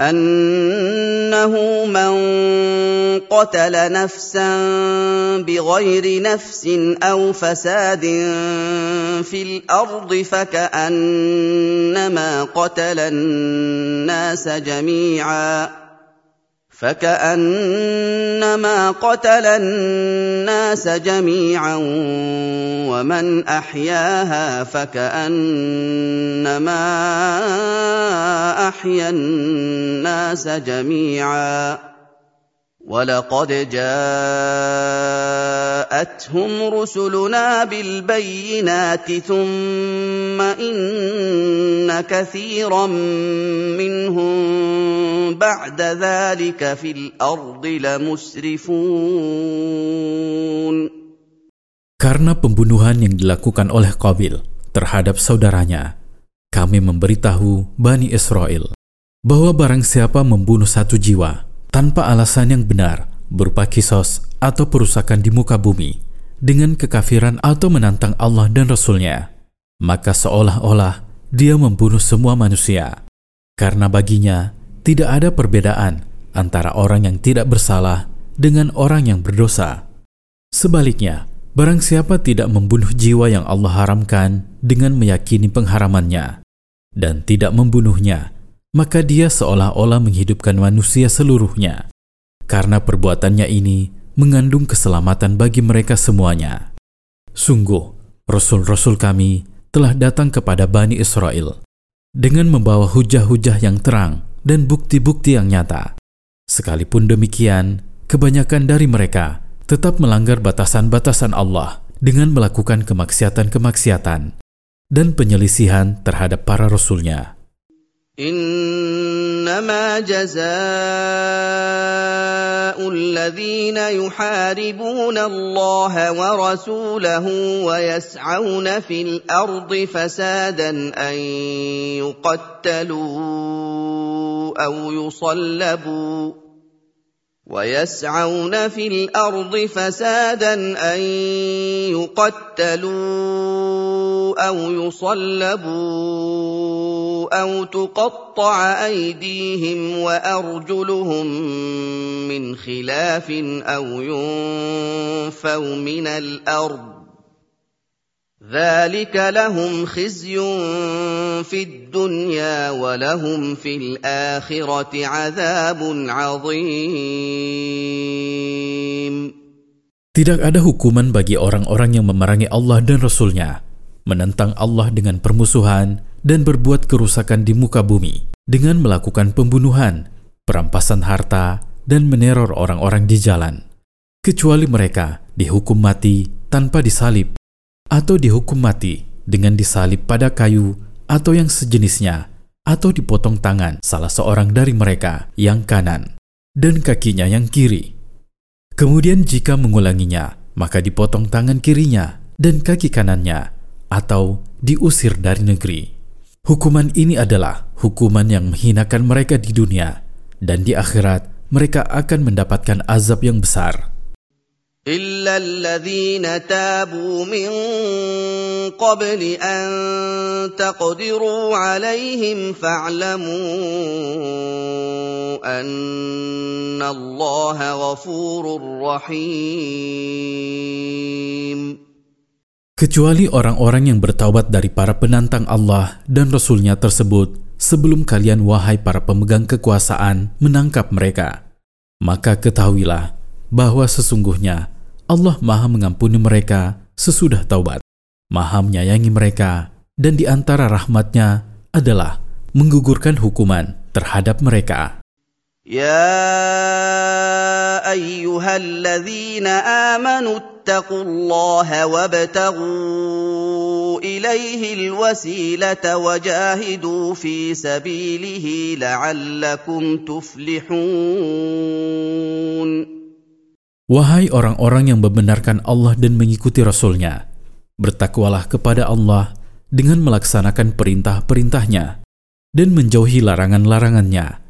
أنه من قتل نفسا بغير نفس أو فساد في الأرض فكأنما قتل الناس جميعا. فكأنما قتل الناس جميعا ومن أحياها فكأنما أحيا الناس جميعا. ولقد جاءتهم رسلنا بالبينات ثم ان كثيرا منهم بعد ذلك في الارض لمسرفون Karena pembunuhan yang dilakukan oleh Qabil terhadap saudaranya, kami memberitahu Bani Israel bahwa barang siapa membunuh satu jiwa tanpa alasan yang benar berupa kisos atau perusakan di muka bumi dengan kekafiran atau menantang Allah dan Rasulnya, maka seolah-olah dia membunuh semua manusia. Karena baginya tidak ada perbedaan antara orang yang tidak bersalah dengan orang yang berdosa. Sebaliknya, barang siapa tidak membunuh jiwa yang Allah haramkan dengan meyakini pengharamannya dan tidak membunuhnya, maka dia seolah-olah menghidupkan manusia seluruhnya. Karena perbuatannya ini mengandung keselamatan bagi mereka semuanya. Sungguh, rasul-rasul kami telah datang kepada Bani Israel dengan membawa hujah-hujah yang terang dan bukti-bukti yang nyata. Sekalipun demikian, kebanyakan dari mereka tetap melanggar batasan-batasan Allah dengan melakukan kemaksiatan-kemaksiatan dan penyelisihan terhadap para rasulnya. إنما جزاء الذين يحاربون الله ورسوله ويسعون في الأرض فسادا أن يقتلوا أو يصلبوا ويسعون في الأرض فسادا أن يقتلوا أو يصلبوا أو تقطع ايديهم وارجلهم من خلاف أو ينفوا من الأرض ذلك لهم خزي في الدنيا ولهم في الاخره عذاب عظيم Tidak ada hukuman bagi orang-orang yang memerangi Allah dan Rasul-Nya, menentang Allah dengan permusuhan dan berbuat kerusakan di muka bumi dengan melakukan pembunuhan, perampasan harta, dan meneror orang-orang di jalan. Kecuali mereka dihukum mati tanpa disalib atau dihukum mati dengan disalib pada kayu atau yang sejenisnya atau dipotong tangan salah seorang dari mereka yang kanan dan kakinya yang kiri. Kemudian jika mengulanginya, maka dipotong tangan kirinya dan kaki kanannya atau diusir dari negeri. Hukuman ini adalah hukuman yang menghinakan mereka di dunia dan di akhirat mereka akan mendapatkan azab yang besar. الا الذين تابوا من قبل ان تقدروا عليهم فاعلموا ان الله غفور رحيم Kecuali orang-orang yang bertaubat dari para penantang Allah dan Rasulnya tersebut sebelum kalian wahai para pemegang kekuasaan menangkap mereka. Maka ketahuilah bahwa sesungguhnya Allah maha mengampuni mereka sesudah taubat, maha menyayangi mereka, dan di antara rahmatnya adalah menggugurkan hukuman terhadap mereka. يا ايها الذين امنوا اتقوا الله وابتغوا اليه الوسيله وجاهدوا في سبيله لعلكم تفلحون Wahai orang-orang yang membenarkan Allah dan mengikuti Rasul-Nya, bertakwalah kepada Allah dengan melaksanakan perintah-perintahnya dan menjauhi larangan-larangannya.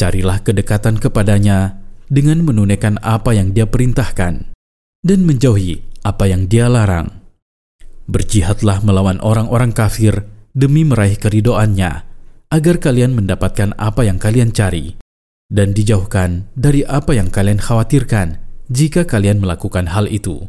Carilah kedekatan kepadanya dengan menunaikan apa yang dia perintahkan dan menjauhi apa yang dia larang. Berjihadlah melawan orang-orang kafir demi meraih keridoannya, agar kalian mendapatkan apa yang kalian cari, dan dijauhkan dari apa yang kalian khawatirkan jika kalian melakukan hal itu.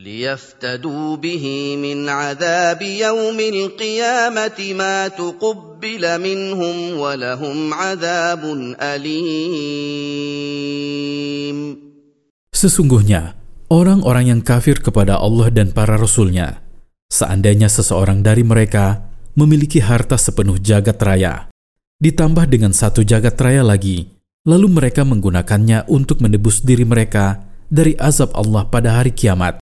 ليفتدوا به من عذاب يوم القيامة ما تقبل منهم ولهم عذاب أليم Sesungguhnya, orang-orang yang kafir kepada Allah dan para Rasulnya, seandainya seseorang dari mereka memiliki harta sepenuh jagat raya, ditambah dengan satu jagat raya lagi, lalu mereka menggunakannya untuk menebus diri mereka dari azab Allah pada hari kiamat,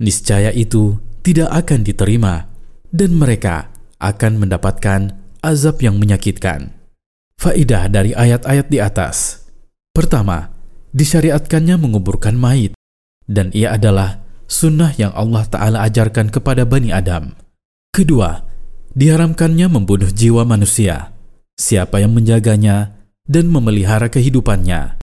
niscaya itu tidak akan diterima dan mereka akan mendapatkan azab yang menyakitkan. Faidah dari ayat-ayat di atas. Pertama, disyariatkannya menguburkan mayit dan ia adalah sunnah yang Allah Ta'ala ajarkan kepada Bani Adam. Kedua, diharamkannya membunuh jiwa manusia, siapa yang menjaganya dan memelihara kehidupannya,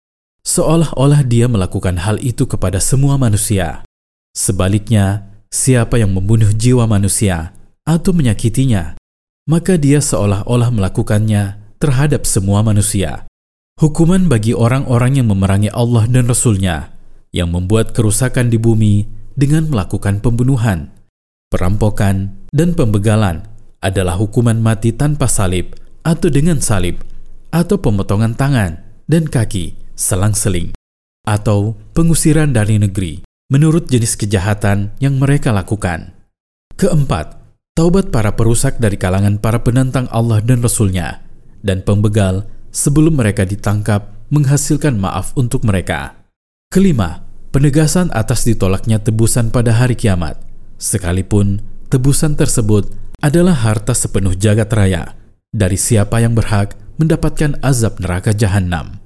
seolah-olah dia melakukan hal itu kepada semua manusia. Sebaliknya, siapa yang membunuh jiwa manusia atau menyakitinya, maka dia seolah-olah melakukannya terhadap semua manusia. Hukuman bagi orang-orang yang memerangi Allah dan Rasul-Nya, yang membuat kerusakan di bumi dengan melakukan pembunuhan, perampokan, dan pembegalan adalah hukuman mati tanpa salib atau dengan salib, atau pemotongan tangan dan kaki selang-seling, atau pengusiran dari negeri menurut jenis kejahatan yang mereka lakukan. Keempat, taubat para perusak dari kalangan para penentang Allah dan Rasul-Nya dan pembegal sebelum mereka ditangkap menghasilkan maaf untuk mereka. Kelima, penegasan atas ditolaknya tebusan pada hari kiamat, sekalipun tebusan tersebut adalah harta sepenuh jagat raya dari siapa yang berhak mendapatkan azab neraka jahanam.